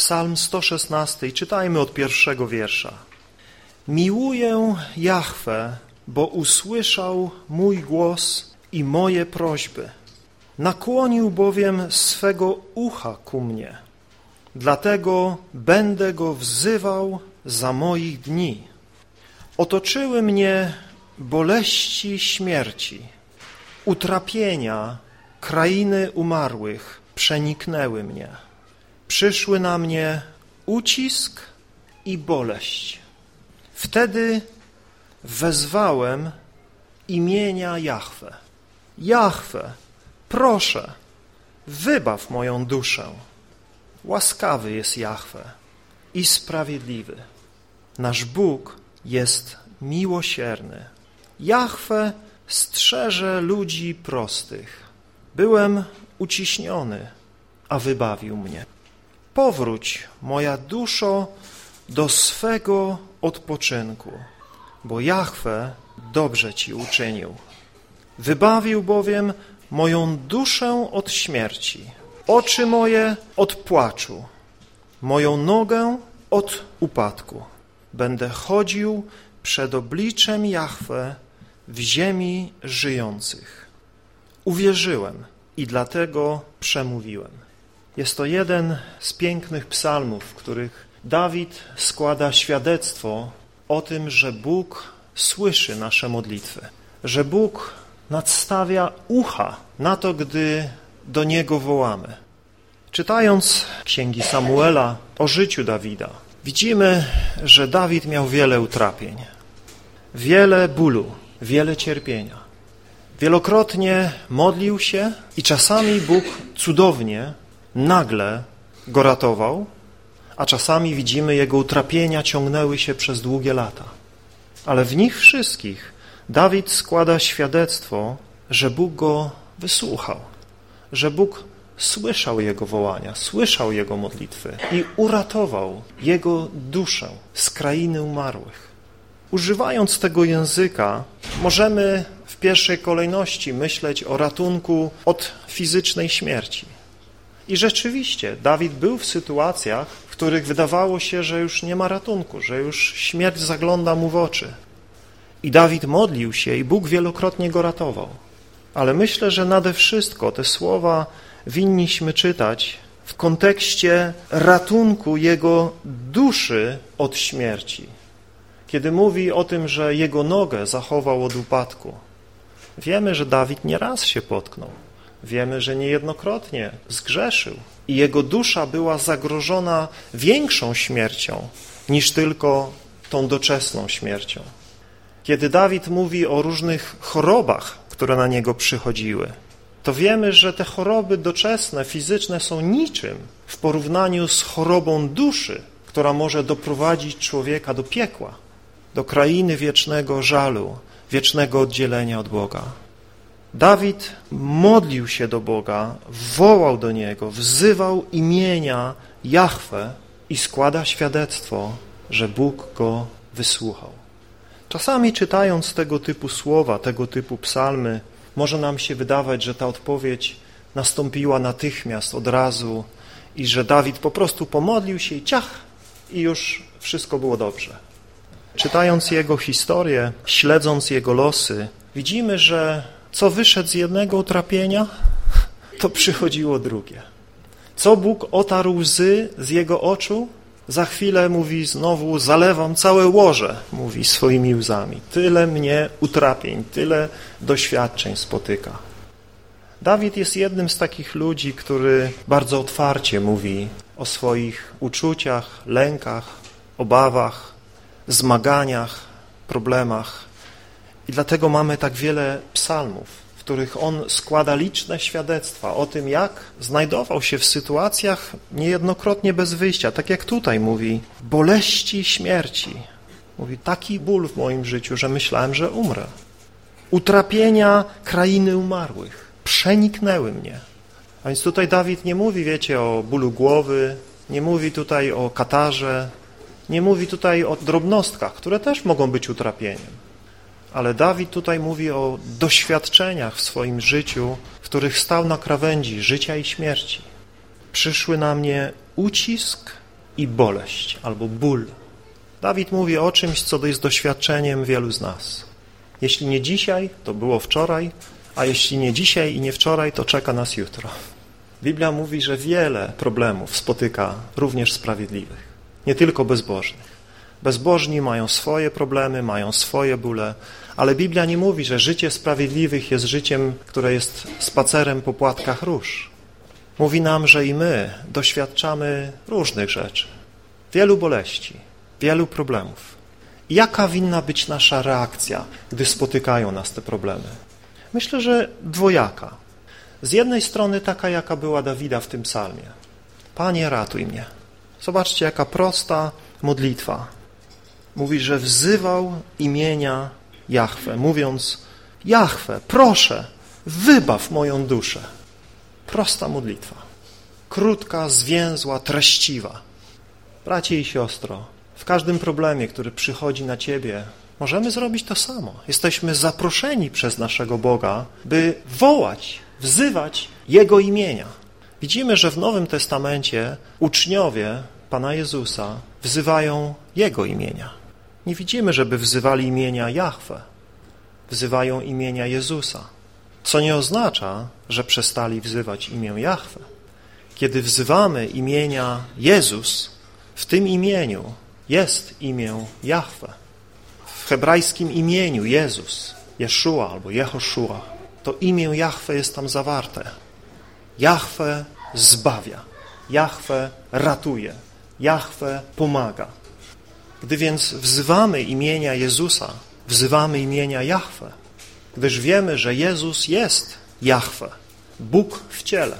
Psalm 116 i czytajmy od pierwszego wiersza. Miłuję Jahwe, bo usłyszał mój głos i moje prośby. Nakłonił bowiem swego ucha ku mnie. Dlatego będę go wzywał za moich dni. Otoczyły mnie boleści śmierci, utrapienia krainy umarłych przeniknęły mnie. Przyszły na mnie ucisk i boleść. Wtedy wezwałem imienia Jahwe. Jahwe, proszę, wybaw moją duszę. Łaskawy jest Jahwe i sprawiedliwy. Nasz Bóg jest miłosierny. Jahwe strzeże ludzi prostych. Byłem uciśniony, a wybawił mnie. Powróć, moja duszo, do swego odpoczynku, bo Jahwe dobrze Ci uczynił. Wybawił bowiem moją duszę od śmierci, oczy moje od płaczu, moją nogę od upadku. Będę chodził przed obliczem Jahwe w ziemi żyjących. Uwierzyłem i dlatego przemówiłem. Jest to jeden z pięknych psalmów, w których Dawid składa świadectwo o tym, że Bóg słyszy nasze modlitwy, że Bóg nadstawia ucha na to, gdy do Niego wołamy. Czytając księgi Samuela o życiu Dawida, widzimy, że Dawid miał wiele utrapień, wiele bólu, wiele cierpienia. Wielokrotnie modlił się i czasami Bóg cudownie, nagle go ratował, a czasami widzimy jego utrapienia ciągnęły się przez długie lata. Ale w nich wszystkich Dawid składa świadectwo, że Bóg go wysłuchał, że Bóg słyszał jego wołania, słyszał jego modlitwy i uratował jego duszę z krainy umarłych. Używając tego języka, możemy w pierwszej kolejności myśleć o ratunku od fizycznej śmierci. I rzeczywiście Dawid był w sytuacjach, w których wydawało się, że już nie ma ratunku, że już śmierć zagląda mu w oczy. I Dawid modlił się i Bóg wielokrotnie go ratował. Ale myślę, że nade wszystko te słowa winniśmy czytać w kontekście ratunku jego duszy od śmierci. Kiedy mówi o tym, że jego nogę zachował od upadku, wiemy, że Dawid nie raz się potknął. Wiemy, że niejednokrotnie zgrzeszył i jego dusza była zagrożona większą śmiercią niż tylko tą doczesną śmiercią. Kiedy Dawid mówi o różnych chorobach, które na niego przychodziły, to wiemy, że te choroby doczesne, fizyczne są niczym w porównaniu z chorobą duszy, która może doprowadzić człowieka do piekła, do krainy wiecznego żalu, wiecznego oddzielenia od Boga. Dawid modlił się do Boga, wołał do Niego, wzywał imienia Jahwe i składa świadectwo, że Bóg go wysłuchał. Czasami czytając tego typu słowa, tego typu psalmy, może nam się wydawać, że ta odpowiedź nastąpiła natychmiast, od razu i że Dawid po prostu pomodlił się i ciach, i już wszystko było dobrze. Czytając jego historię, śledząc jego losy, widzimy, że co wyszedł z jednego utrapienia, to przychodziło drugie. Co Bóg otarł łzy z jego oczu, za chwilę mówi znowu, zalewam całe łoże, mówi swoimi łzami. Tyle mnie utrapień, tyle doświadczeń spotyka. Dawid jest jednym z takich ludzi, który bardzo otwarcie mówi o swoich uczuciach, lękach, obawach, zmaganiach, problemach. I dlatego mamy tak wiele psalmów, w których on składa liczne świadectwa o tym, jak znajdował się w sytuacjach niejednokrotnie bez wyjścia. Tak jak tutaj mówi, boleści śmierci. Mówi, taki ból w moim życiu, że myślałem, że umrę. Utrapienia krainy umarłych przeniknęły mnie. A więc tutaj Dawid nie mówi, wiecie, o bólu głowy, nie mówi tutaj o katarze, nie mówi tutaj o drobnostkach, które też mogą być utrapieniem. Ale Dawid tutaj mówi o doświadczeniach w swoim życiu, w których stał na krawędzi życia i śmierci. Przyszły na mnie ucisk i boleść albo ból. Dawid mówi o czymś, co jest doświadczeniem wielu z nas. Jeśli nie dzisiaj, to było wczoraj, a jeśli nie dzisiaj i nie wczoraj, to czeka nas jutro. Biblia mówi, że wiele problemów spotyka również sprawiedliwych, nie tylko bezbożnych. Bezbożni mają swoje problemy, mają swoje bóle, ale Biblia nie mówi, że życie sprawiedliwych jest życiem, które jest spacerem po płatkach róż. Mówi nam, że i my doświadczamy różnych rzeczy, wielu boleści, wielu problemów. Jaka winna być nasza reakcja, gdy spotykają nas te problemy? Myślę, że dwojaka. Z jednej strony taka, jaka była Dawida w tym psalmie. Panie, ratuj mnie. Zobaczcie, jaka prosta modlitwa. Mówi, że wzywał imienia Jahwe, mówiąc Jahwe, proszę, wybaw moją duszę. Prosta modlitwa. Krótka, zwięzła, treściwa. Bracie i siostro, w każdym problemie, który przychodzi na Ciebie, możemy zrobić to samo. Jesteśmy zaproszeni przez naszego Boga, by wołać, wzywać Jego imienia. Widzimy, że w Nowym Testamencie uczniowie Pana Jezusa wzywają Jego imienia. Nie widzimy, żeby wzywali imienia Jahwe. Wzywają imienia Jezusa, co nie oznacza, że przestali wzywać imię Jahwe. Kiedy wzywamy imienia Jezus, w tym imieniu jest imię Jahwe. W hebrajskim imieniu Jezus, Jeszua albo Jehoszua, to imię Jahwe jest tam zawarte. Jahwe zbawia, Jahwe ratuje, Jahwe pomaga. Gdy więc wzywamy imienia Jezusa, wzywamy imienia Jahwe, gdyż wiemy, że Jezus jest Jahwe, Bóg w ciele.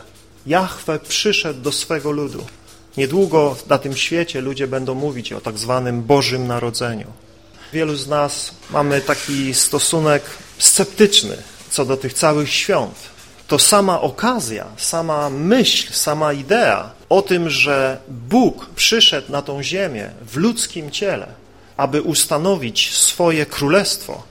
Jahwe przyszedł do swego ludu. Niedługo na tym świecie ludzie będą mówić o tak zwanym Bożym Narodzeniu. Wielu z nas mamy taki stosunek sceptyczny co do tych całych świąt. To sama okazja, sama myśl, sama idea o tym, że Bóg przyszedł na tą ziemię w ludzkim ciele, aby ustanowić swoje królestwo.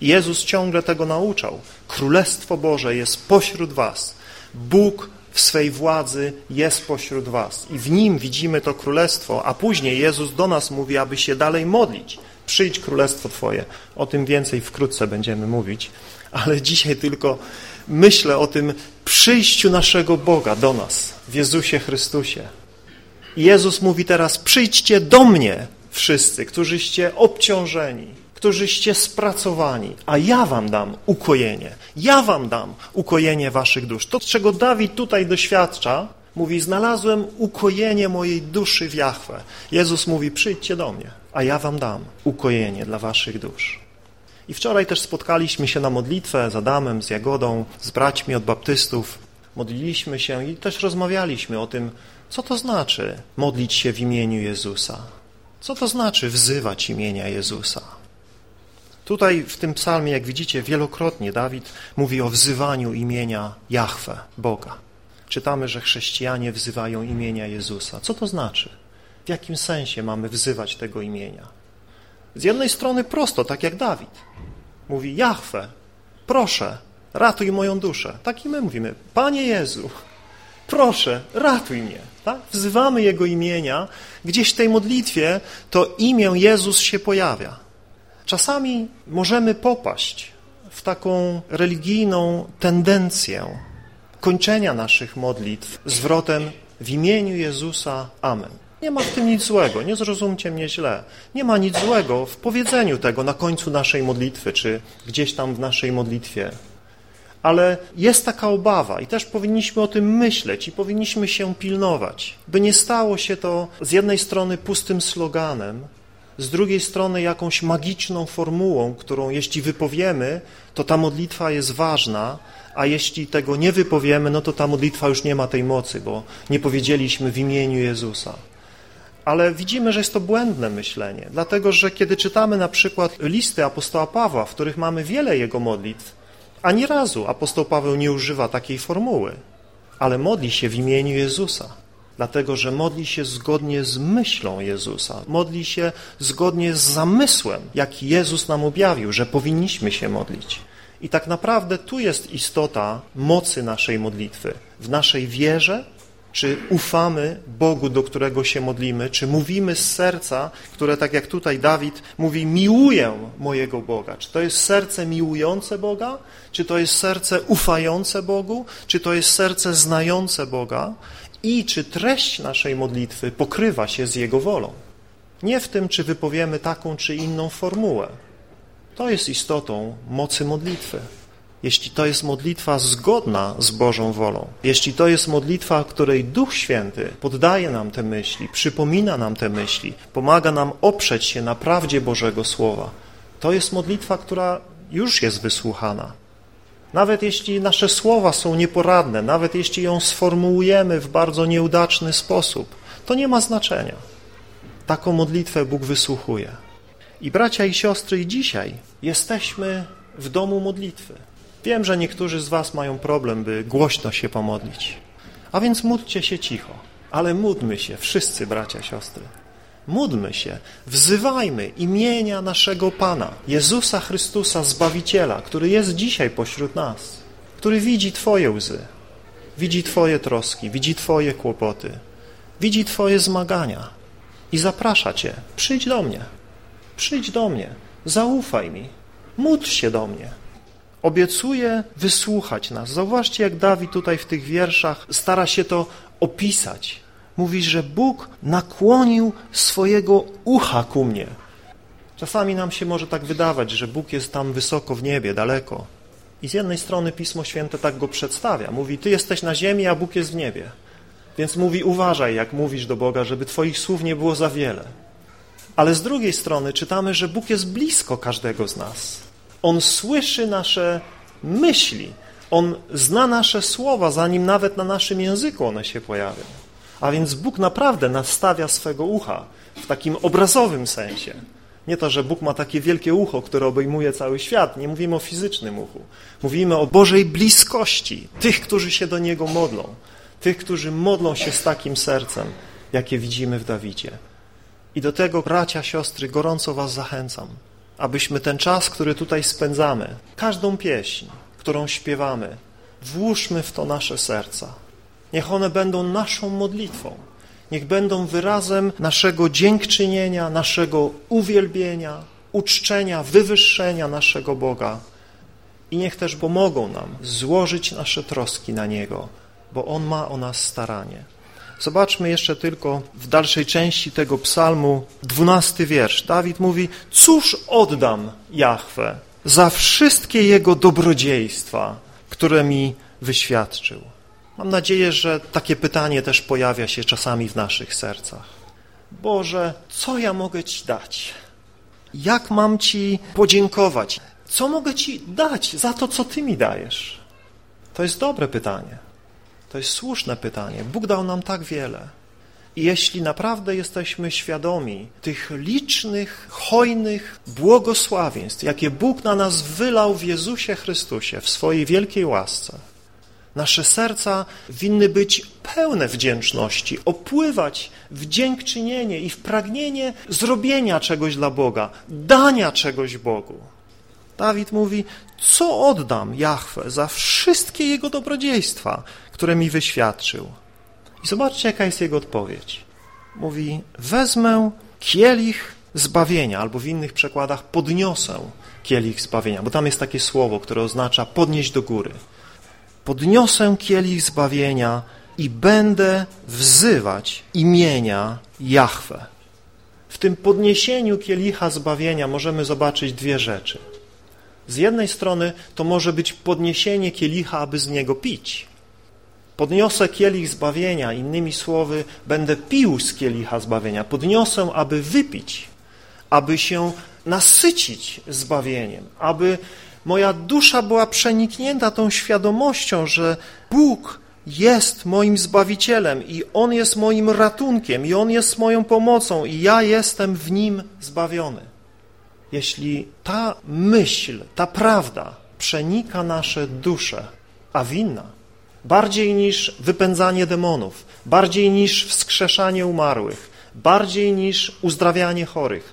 Jezus ciągle tego nauczał. Królestwo Boże jest pośród was. Bóg w swej władzy jest pośród was. I w Nim widzimy to królestwo, a później Jezus do nas mówi, aby się dalej modlić. Przyjdź królestwo Twoje. O tym więcej wkrótce będziemy mówić. Ale dzisiaj tylko myślę o tym przyjściu naszego Boga do nas w Jezusie Chrystusie. Jezus mówi teraz, przyjdźcie do mnie wszyscy, którzyście obciążeni, którzyście spracowani, a ja wam dam ukojenie. Ja wam dam ukojenie waszych dusz. To, czego Dawid tutaj doświadcza, mówi, znalazłem ukojenie mojej duszy w Jachwę. Jezus mówi, przyjdźcie do mnie, a ja wam dam ukojenie dla waszych dusz. I wczoraj też spotkaliśmy się na modlitwę z Adamem, z Jagodą, z braćmi od baptystów. Modliliśmy się i też rozmawialiśmy o tym, co to znaczy modlić się w imieniu Jezusa. Co to znaczy wzywać imienia Jezusa? Tutaj w tym psalmie, jak widzicie, wielokrotnie Dawid mówi o wzywaniu imienia Jahwe, Boga. Czytamy, że chrześcijanie wzywają imienia Jezusa. Co to znaczy? W jakim sensie mamy wzywać tego imienia? Z jednej strony prosto, tak jak Dawid. Mówi, Jahwe, proszę, ratuj moją duszę. Tak i my mówimy, Panie Jezu, proszę, ratuj mnie. Tak? Wzywamy Jego imienia. Gdzieś w tej modlitwie to imię Jezus się pojawia. Czasami możemy popaść w taką religijną tendencję kończenia naszych modlitw zwrotem w imieniu Jezusa Amen. Nie ma w tym nic złego, nie zrozumcie mnie źle. Nie ma nic złego w powiedzeniu tego na końcu naszej modlitwy, czy gdzieś tam w naszej modlitwie. Ale jest taka obawa i też powinniśmy o tym myśleć i powinniśmy się pilnować, by nie stało się to z jednej strony pustym sloganem, z drugiej strony jakąś magiczną formułą, którą jeśli wypowiemy, to ta modlitwa jest ważna, a jeśli tego nie wypowiemy, no to ta modlitwa już nie ma tej mocy, bo nie powiedzieliśmy w imieniu Jezusa. Ale widzimy, że jest to błędne myślenie, dlatego że kiedy czytamy na przykład listy apostoła Pawła, w których mamy wiele jego modlitw, ani razu apostoł Paweł nie używa takiej formuły, ale modli się w imieniu Jezusa, dlatego że modli się zgodnie z myślą Jezusa, modli się zgodnie z zamysłem, jaki Jezus nam objawił, że powinniśmy się modlić. I tak naprawdę tu jest istota mocy naszej modlitwy, w naszej wierze Czy ufamy Bogu, do którego się modlimy? Czy mówimy z serca, które tak jak tutaj Dawid mówi, miłuję mojego Boga? Czy to jest serce miłujące Boga? Czy to jest serce ufające Bogu? Czy to jest serce znające Boga? I czy treść naszej modlitwy pokrywa się z Jego wolą? Nie w tym, czy wypowiemy taką czy inną formułę. To jest istotą mocy modlitwy jeśli to jest modlitwa zgodna z Bożą wolą, jeśli to jest modlitwa, której Duch Święty poddaje nam te myśli, przypomina nam te myśli, pomaga nam oprzeć się na prawdzie Bożego Słowa, to jest modlitwa, która już jest wysłuchana. Nawet jeśli nasze słowa są nieporadne, nawet jeśli ją sformułujemy w bardzo nieudaczny sposób, to nie ma znaczenia. Taką modlitwę Bóg wysłuchuje. I bracia i siostry, i dzisiaj jesteśmy w domu modlitwy. Wiem, że niektórzy z was mają problem, by głośno się pomodlić. A więc módlcie się cicho. Ale módlmy się, wszyscy bracia, siostry. Módlmy się, wzywajmy imienia naszego Pana, Jezusa Chrystusa, Zbawiciela, który jest dzisiaj pośród nas, który widzi Twoje łzy, widzi Twoje troski, widzi Twoje kłopoty, widzi Twoje zmagania i zaprasza Cię, przyjdź do mnie, przyjdź do mnie, zaufaj mi, módl się do mnie obiecuje wysłuchać nas. Zauważcie, jak Dawid tutaj w tych wierszach stara się to opisać. Mówi, że Bóg nakłonił swojego ucha ku mnie. Czasami nam się może tak wydawać, że Bóg jest tam wysoko w niebie, daleko. I z jednej strony Pismo Święte tak go przedstawia. Mówi, ty jesteś na ziemi, a Bóg jest w niebie. Więc mówi, uważaj, jak mówisz do Boga, żeby twoich słów nie było za wiele. Ale z drugiej strony czytamy, że Bóg jest blisko każdego z nas. On słyszy nasze myśli. On zna nasze słowa, zanim nawet na naszym języku one się pojawią. A więc Bóg naprawdę nastawia swego ucha w takim obrazowym sensie. Nie to, że Bóg ma takie wielkie ucho, które obejmuje cały świat. Nie mówimy o fizycznym uchu. Mówimy o Bożej bliskości tych, którzy się do Niego modlą. Tych, którzy modlą się z takim sercem, jakie widzimy w Dawidzie. I do tego, bracia, siostry, gorąco was zachęcam abyśmy ten czas, który tutaj spędzamy, każdą pieśń, którą śpiewamy, włóżmy w to nasze serca. Niech one będą naszą modlitwą. Niech będą wyrazem naszego dziękczynienia, naszego uwielbienia, uczczenia, wywyższenia naszego Boga. I niech też pomogą nam złożyć nasze troski na Niego, bo On ma o nas staranie. Zobaczmy jeszcze tylko w dalszej części tego psalmu, dwunasty wiersz. Dawid mówi, cóż oddam Jahwe za wszystkie Jego dobrodziejstwa, które mi wyświadczył. Mam nadzieję, że takie pytanie też pojawia się czasami w naszych sercach. Boże, co ja mogę Ci dać? Jak mam Ci podziękować? Co mogę Ci dać za to, co Ty mi dajesz? To jest dobre pytanie. To jest słuszne pytanie. Bóg dał nam tak wiele. I jeśli naprawdę jesteśmy świadomi tych licznych, hojnych błogosławieństw, jakie Bóg na nas wylał w Jezusie Chrystusie, w swojej wielkiej łasce, nasze serca winny być pełne wdzięczności, opływać w dziękczynienie i w pragnienie zrobienia czegoś dla Boga, dania czegoś Bogu. Dawid mówi, co oddam Jahwe za wszystkie Jego dobrodziejstwa, które mi wyświadczył? I zobaczcie, jaka jest jego odpowiedź. Mówi, wezmę kielich zbawienia, albo w innych przekładach podniosę kielich zbawienia, bo tam jest takie słowo, które oznacza podnieść do góry. Podniosę kielich zbawienia i będę wzywać imienia Jahwe. W tym podniesieniu kielicha zbawienia możemy zobaczyć dwie rzeczy – z jednej strony to może być podniesienie kielicha, aby z niego pić. Podniosę kielich zbawienia, innymi słowy, będę pił z kielicha zbawienia. Podniosę, aby wypić, aby się nasycić zbawieniem, aby moja dusza była przeniknięta tą świadomością, że Bóg jest moim Zbawicielem i On jest moim ratunkiem i On jest moją pomocą i ja jestem w Nim zbawiony jeśli ta myśl, ta prawda przenika nasze dusze, a winna, bardziej niż wypędzanie demonów, bardziej niż wskrzeszanie umarłych, bardziej niż uzdrawianie chorych,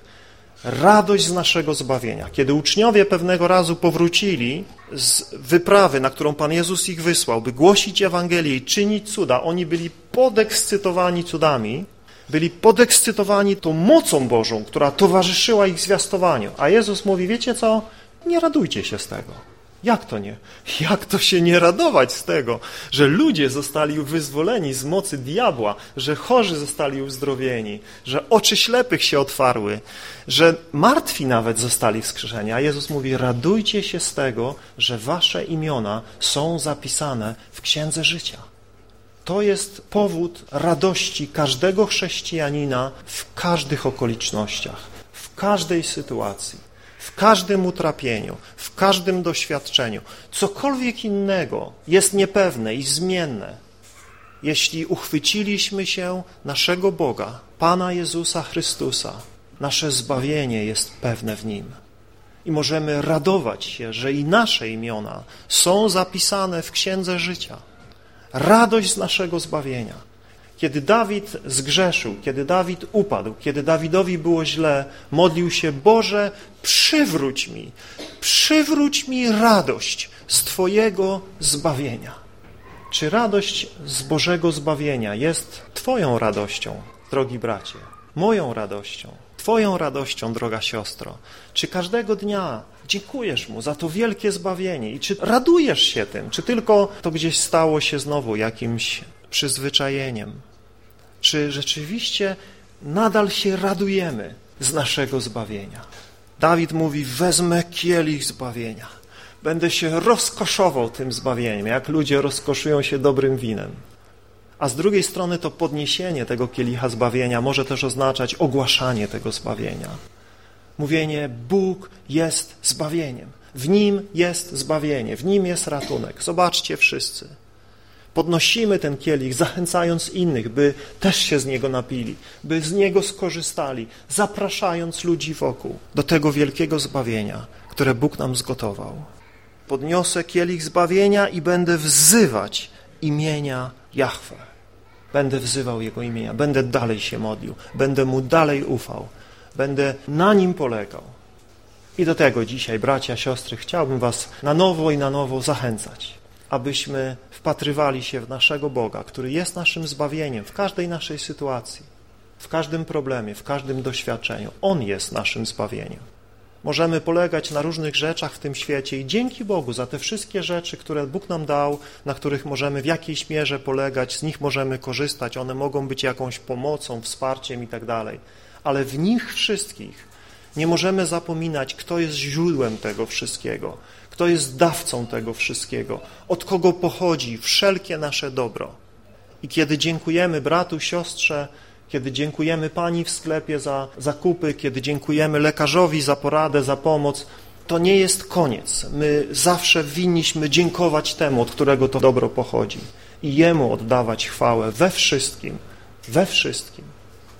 radość z naszego zbawienia. Kiedy uczniowie pewnego razu powrócili z wyprawy, na którą Pan Jezus ich wysłał, by głosić Ewangelię i czynić cuda, oni byli podekscytowani cudami, byli podekscytowani tą mocą Bożą, która towarzyszyła ich zwiastowaniu. A Jezus mówi, wiecie co, nie radujcie się z tego. Jak to nie? Jak to się nie radować z tego, że ludzie zostali wyzwoleni z mocy diabła, że chorzy zostali uzdrowieni, że oczy ślepych się otwarły, że martwi nawet zostali wskrzeszeni. A Jezus mówi, radujcie się z tego, że wasze imiona są zapisane w Księdze Życia. To jest powód radości każdego chrześcijanina w każdych okolicznościach, w każdej sytuacji w każdym utrapieniu, w każdym doświadczeniu. Cokolwiek innego jest niepewne i zmienne. Jeśli uchwyciliśmy się naszego Boga, Pana Jezusa Chrystusa, nasze zbawienie jest pewne w Nim. I możemy radować się, że i nasze imiona są zapisane w Księdze Życia. Radość z naszego zbawienia. Kiedy Dawid zgrzeszył, kiedy Dawid upadł, kiedy Dawidowi było źle, modlił się, Boże, przywróć mi, przywróć mi radość z Twojego zbawienia. Czy radość z Bożego zbawienia jest Twoją radością, drogi bracie, moją radością, Twoją radością, droga siostro? Czy każdego dnia dziękujesz Mu za to wielkie zbawienie i czy radujesz się tym, czy tylko to gdzieś stało się znowu jakimś przyzwyczajeniem? czy rzeczywiście nadal się radujemy z naszego zbawienia. Dawid mówi, wezmę kielich zbawienia. Będę się rozkoszował tym zbawieniem, jak ludzie rozkoszują się dobrym winem. A z drugiej strony to podniesienie tego kielicha zbawienia może też oznaczać ogłaszanie tego zbawienia. Mówienie, Bóg jest zbawieniem. W Nim jest zbawienie, w Nim jest ratunek. Zobaczcie wszyscy. Podnosimy ten kielich, zachęcając innych, by też się z niego napili, by z niego skorzystali, zapraszając ludzi wokół do tego wielkiego zbawienia, które Bóg nam zgotował. Podniosę kielich zbawienia i będę wzywać imienia Jahwe. Będę wzywał Jego imienia, będę dalej się modlił, będę Mu dalej ufał, będę na Nim polegał. I do tego dzisiaj, bracia, siostry, chciałbym Was na nowo i na nowo zachęcać abyśmy wpatrywali się w naszego Boga, który jest naszym zbawieniem w każdej naszej sytuacji, w każdym problemie, w każdym doświadczeniu. On jest naszym zbawieniem. Możemy polegać na różnych rzeczach w tym świecie i dzięki Bogu za te wszystkie rzeczy, które Bóg nam dał, na których możemy w jakiejś mierze polegać, z nich możemy korzystać, one mogą być jakąś pomocą, wsparciem i tak. Ale w nich wszystkich nie możemy zapominać, kto jest źródłem tego wszystkiego, kto jest dawcą tego wszystkiego, od kogo pochodzi wszelkie nasze dobro. I kiedy dziękujemy bratu, siostrze, kiedy dziękujemy pani w sklepie za zakupy, kiedy dziękujemy lekarzowi za poradę, za pomoc, to nie jest koniec. My zawsze winniśmy dziękować temu, od którego to dobro pochodzi i Jemu oddawać chwałę we wszystkim, we wszystkim.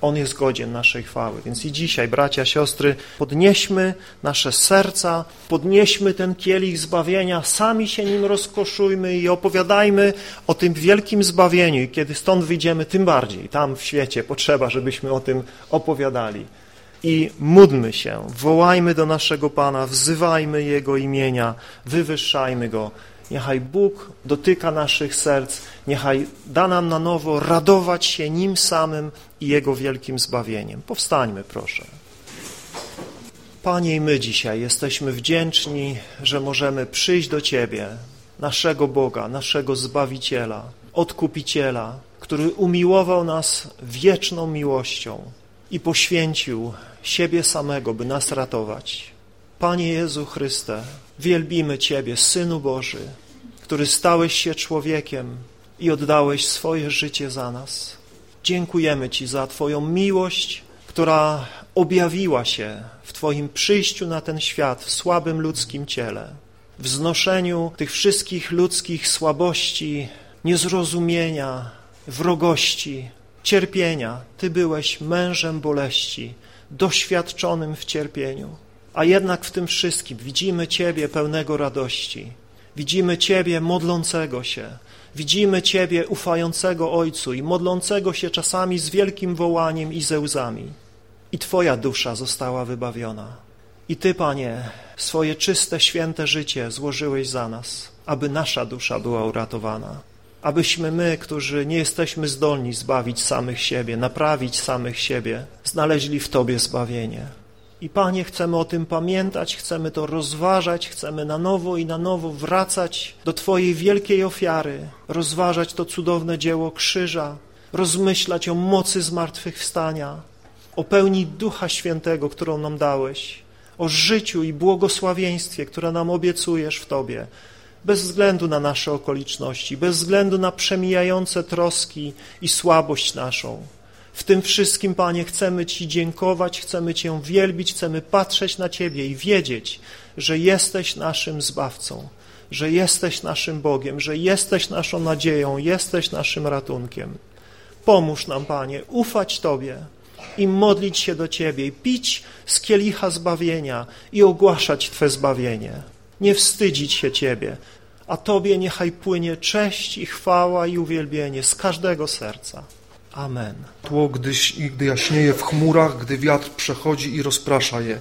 On jest godzien naszej chwały. Więc i dzisiaj, bracia, siostry, podnieśmy nasze serca, podnieśmy ten kielich zbawienia, sami się nim rozkoszujmy i opowiadajmy o tym wielkim zbawieniu. I kiedy stąd wyjdziemy, tym bardziej, tam w świecie potrzeba, żebyśmy o tym opowiadali. I módlmy się, wołajmy do naszego Pana, wzywajmy Jego imienia, wywyższajmy Go. Niechaj Bóg dotyka naszych serc, niechaj da nam na nowo radować się Nim samym i Jego wielkim zbawieniem. Powstańmy, proszę. Panie, i my dzisiaj jesteśmy wdzięczni, że możemy przyjść do Ciebie, naszego Boga, naszego Zbawiciela, Odkupiciela, który umiłował nas wieczną miłością i poświęcił siebie samego, by nas ratować. Panie Jezu Chryste, wielbimy Ciebie, Synu Boży, który stałeś się człowiekiem i oddałeś swoje życie za nas. Dziękujemy Ci za Twoją miłość, która objawiła się w Twoim przyjściu na ten świat w słabym ludzkim ciele, w znoszeniu tych wszystkich ludzkich słabości, niezrozumienia, wrogości, cierpienia. Ty byłeś mężem boleści, doświadczonym w cierpieniu, a jednak w tym wszystkim widzimy Ciebie pełnego radości, widzimy Ciebie modlącego się, Widzimy Ciebie ufającego Ojcu i modlącego się czasami z wielkim wołaniem i ze łzami. I Twoja dusza została wybawiona. I Ty, Panie, swoje czyste, święte życie złożyłeś za nas, aby nasza dusza była uratowana. Abyśmy my, którzy nie jesteśmy zdolni zbawić samych siebie, naprawić samych siebie, znaleźli w Tobie zbawienie. I Panie, chcemy o tym pamiętać, chcemy to rozważać, chcemy na nowo i na nowo wracać do Twojej wielkiej ofiary, rozważać to cudowne dzieło krzyża, rozmyślać o mocy zmartwychwstania, o pełni Ducha Świętego, którą nam dałeś, o życiu i błogosławieństwie, które nam obiecujesz w Tobie, bez względu na nasze okoliczności, bez względu na przemijające troski i słabość naszą. W tym wszystkim, Panie, chcemy Ci dziękować, chcemy Cię wielbić, chcemy patrzeć na Ciebie i wiedzieć, że jesteś naszym Zbawcą, że jesteś naszym Bogiem, że jesteś naszą nadzieją, jesteś naszym ratunkiem. Pomóż nam, Panie, ufać Tobie i modlić się do Ciebie, i pić z kielicha zbawienia i ogłaszać Twe zbawienie. Nie wstydzić się Ciebie, a Tobie niechaj płynie cześć i chwała i uwielbienie z każdego serca. Amen. Tło, gdy, gdy jaśnieje w chmurach, gdy wiatr przechodzi i rozprasza je.